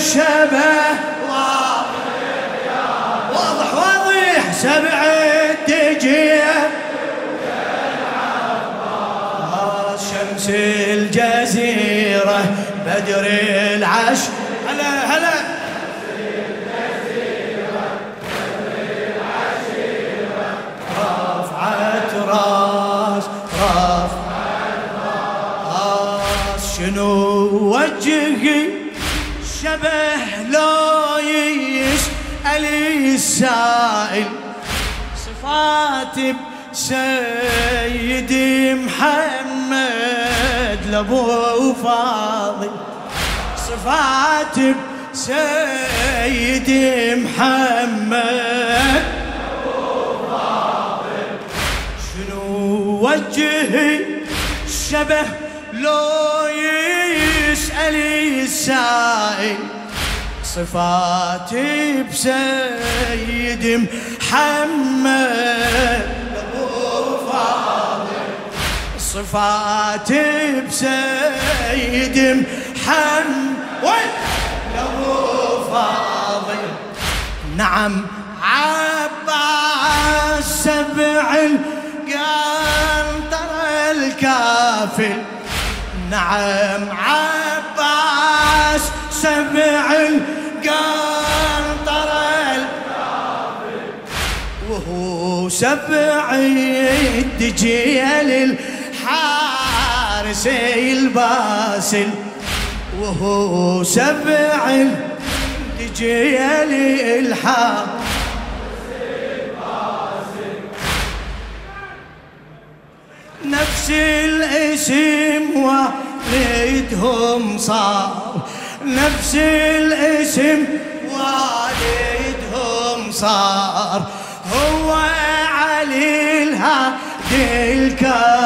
الشبه. واضح واضح. سبع الدجيه شمس الجزيرة بدر العش هلا هلا. رفعت راس رفعت راس. شنو وجهي؟ شبه لو يسأل السائل. صفات سيدي محمد لابو فاضل. صفات سيدي محمد شنو وجهي؟ شبه لو يسأل السائل صفاتي بسيدي محمد. صفاتي بسيدي محمد. لو فاضل. نعم عباس سبع القنطر الكافل نعم عباس سبع القنطر الكافل وهو سبع الدجيل الحارس الباسل. وهو سبع الدجيل الحارس نفس الاسم والدهم صار. نفس الاسم والدهم صار. هو علي الهادي الكرار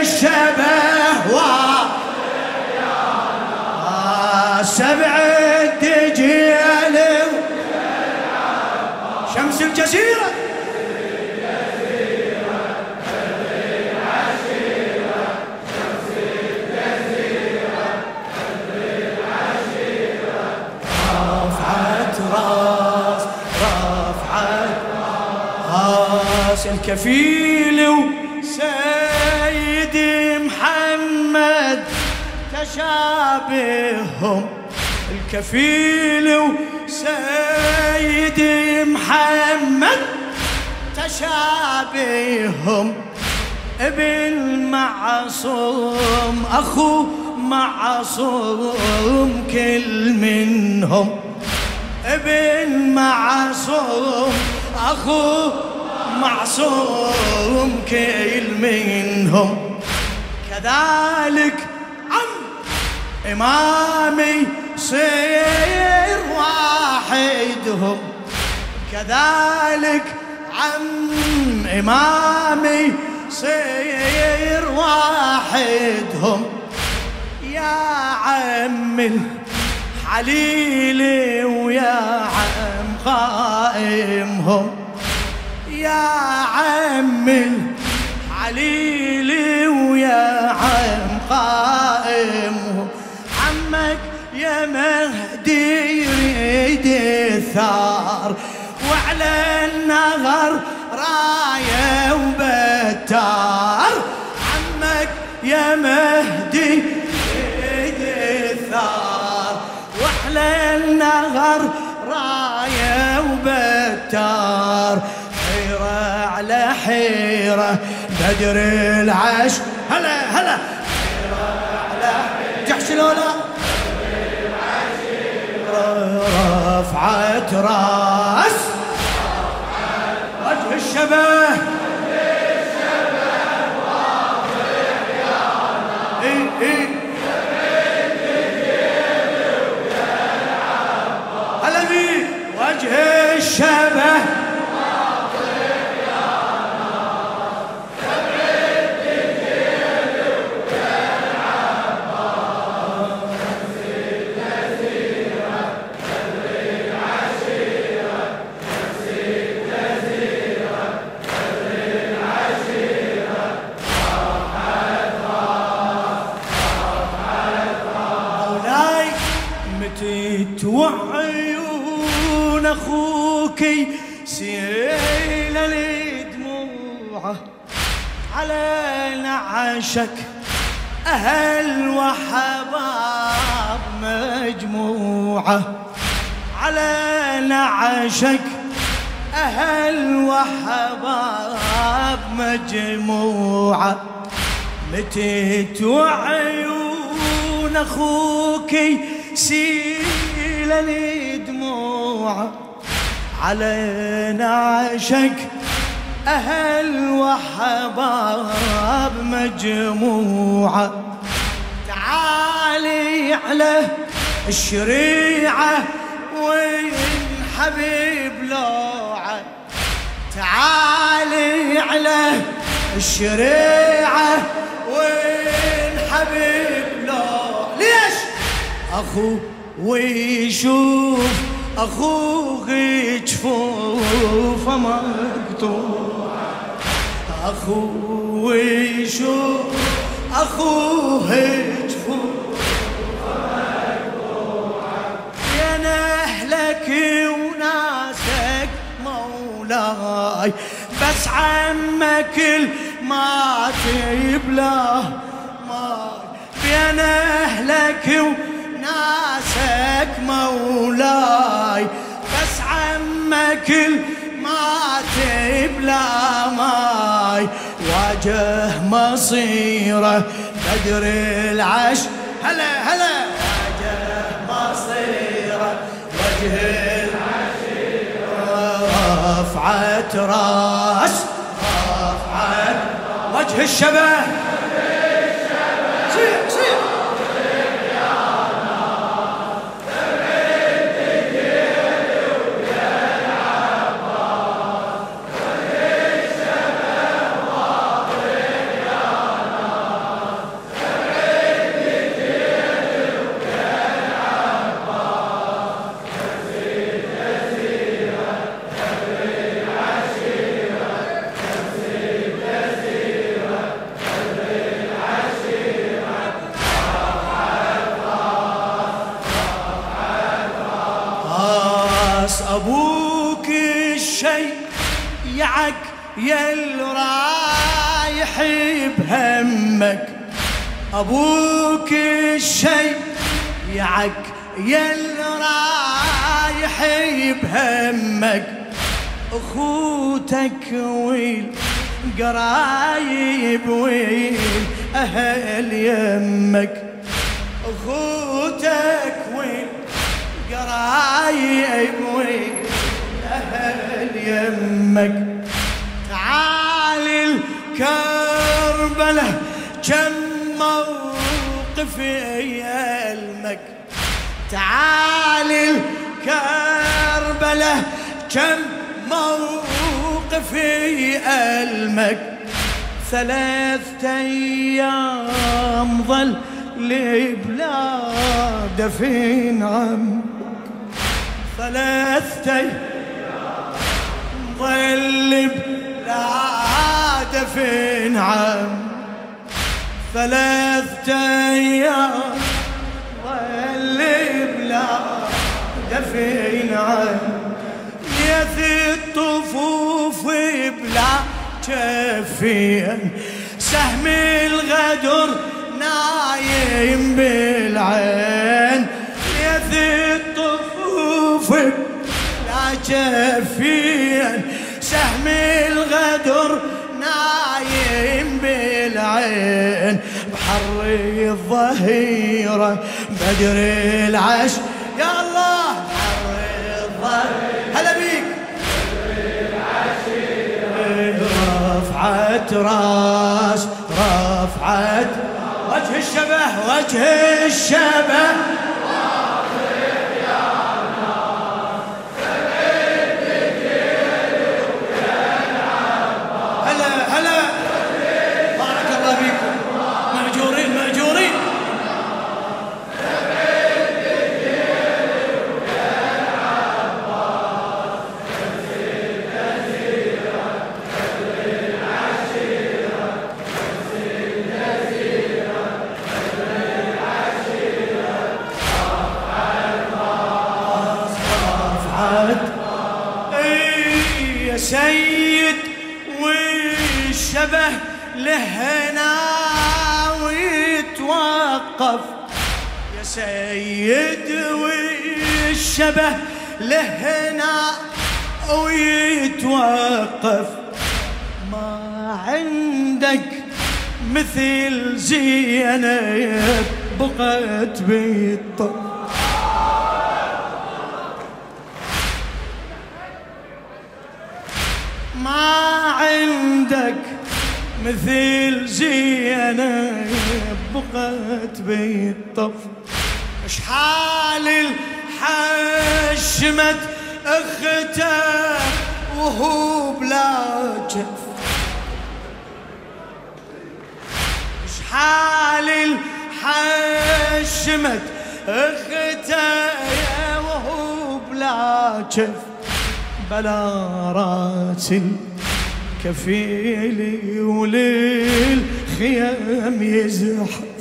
الشبه و سبع الدجيل شمس الجزيرة. رفعت راس تشابههم الكفيل وسيدي محمد تشابههم ابن معصوم أخو معصوم كل منهم ابن معصوم أخو معصوم كل منهم. كذلك إمامي صير واحدهم. كذلك عم إمامي صير واحدهم. يا عم الحليل ويا عم قائمهم يا عم الحليل ويا عم قائمهم يا مهدي يريد الثار وعلى النهر راية وبتار. عمك يا مهدي يريد الثار وعلى النهر راية وبتار. حيرة على حيرة بدر العش هلا هلا. حيرة على جحش لولا رفعت راس. وجه الشبه إيه، إيه. وجه الشباب. على نعشك أهل وحباب مجموعة. على نعشك أهل وحباب مجموعة. متت وعيون أخوك سيل الدموع على نعشك أهل وحباب مجموعة. تعالي على الشريعة وين حبيب لوعة. تعالي على الشريعة وين حبيب لوعة. ليش؟ أخو ويشوف أخوه جفوفه مقطوع أخو ويشوف أخوه جفوفه يا نهلك وناسك مولاي بس عمك ما تبلاه ماي. بين أهلك وناسك ناسك مولاي بس عمك ما تبلا ماي. واجه مصيره بدر العش. هلا هلا. واجه مصيره وجه العشيرة رفعت راس رفعت وجه الشبه. يعك يل رايح بهمك. أبوك الشي يعك يل رايح بهمك. أخوتك ويل قرايب ويل أهل يمك. أخوتك ويل قرايب وين أهل يمك. الكربلة كم موقف يلمك. تعال الكربلة كم موقف يلمك. ثلاثة أيام ظل لبلاد في نعم ثلاثة ظل بلاد في نعم ثلاثة أيام ظل بلاد في نعم يث الطفوف بلا كفين سهم الغدر نايم بالعين. الظهيرة بدر العش يا الله. الظهيرة هلا بيك. رفعت راس رفعت وجه الشبه وجه الشبه. والشبه لهنا ويتوقف ما عندك مثل زينب بقت بالطف ما عندك مثل زينب بقت بالطف اشحال الحشمت أخته وهو بلا جف. اشحال الحشمت أخته وهو بلا جف؟ بلا رأس الكفيل وللخيام يزحف.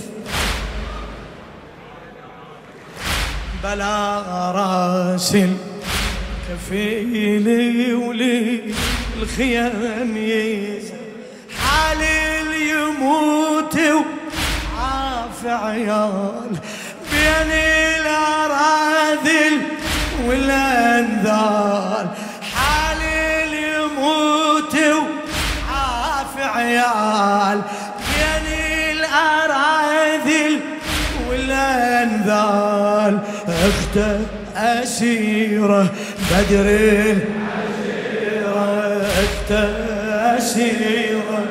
بلا راس. الكفيل وللخيام يزحف حال يموت وعاف عيال. بين الأراذل والانذال اخته أسيرة بدر العشيرة اخته أسيرة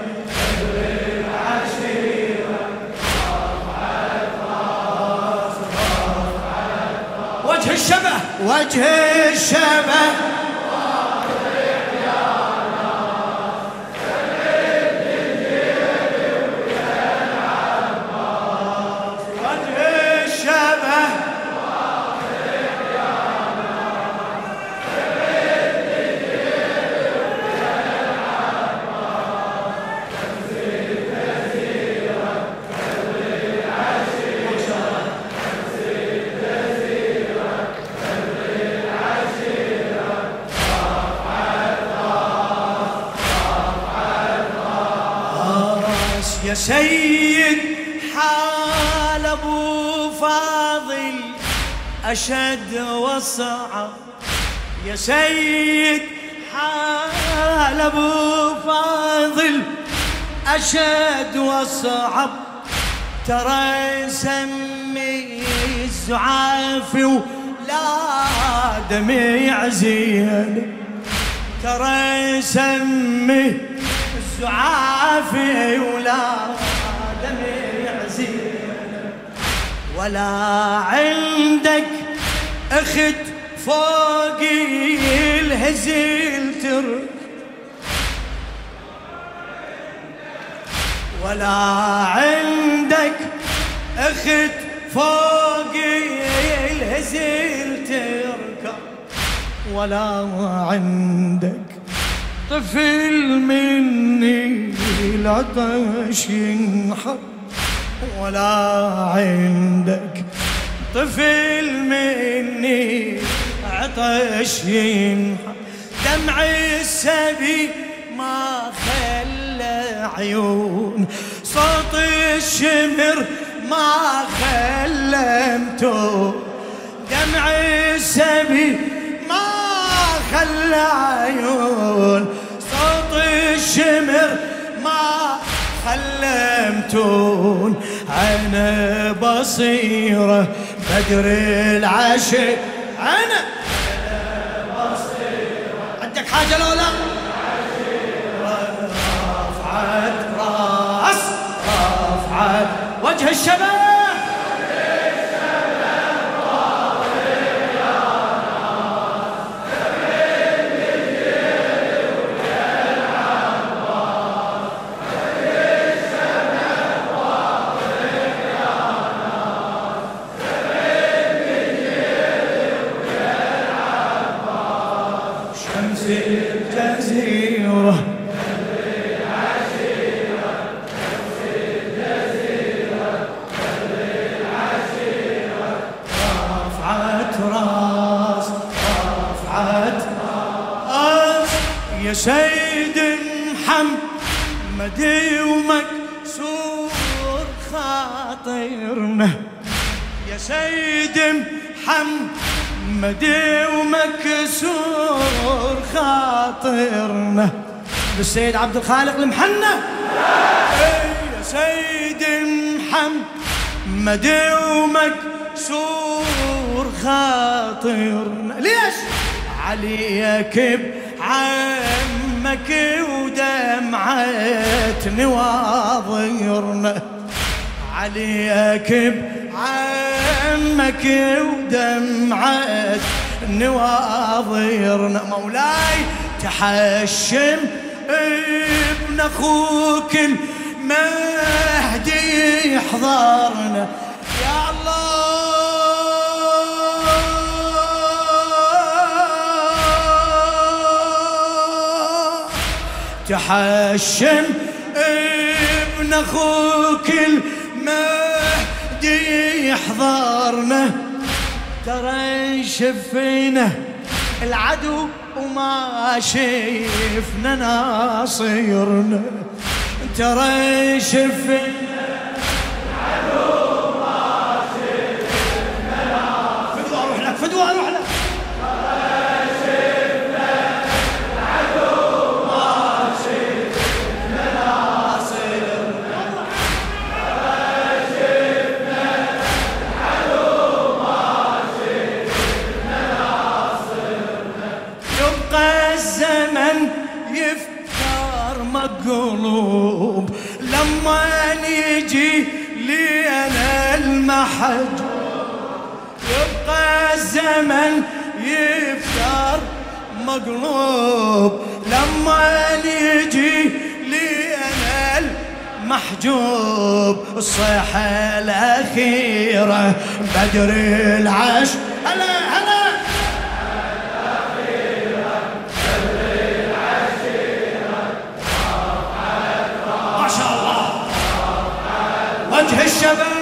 وجه الشبه وجه الشبه فاضل أشد وصعب يا سيد حال أبو فاضل أشد وصعب ترى سمي الزعاف ولا دمع زين. ترى سمي تعافي ولا ولا عندك أخت فوق الهزيل ترك ولا عندك أخت فوق الهزيل تركب. ولا عندك طفل مني العطش ينحب ولا عندك طفل مني عطش ينحب دمع السبي ما خلى عيون. صوت الشمر ما خلى متون دمع السبي ما خلى عيون. الشمر ما خلمتون عنا بصيرة بدر العشي. عنا بصيرة عندك حاجة لو لا رفعت راس رفعت وجه الشباب يا سيد محمد ومكسور خاطرنا. يا سيد محمد ومكسور خاطرنا. بالسيد عبد الخالق المحنة. يا سيد محمد ومكسور خاطرنا. ليش؟ عليك بعمك ودمعة نواظرنا عليك بعمك ودمعة نواظرنا مولاي تحشم ابن أخوك المهدي يحضرنا يا الله تحشم ابن أخوك المهدي يحضرنا. ترى شفينا العدو وما شفنا ناصرنا ترى شفنا الزمن يفتر مقلوب. لما يجي لي أنا المحج يبقى الزمن يفتر مقلوب. لما يجي لي أنا المحجوب الصيحة الأخيرة بدر العش هلا هلا. وجه الشباب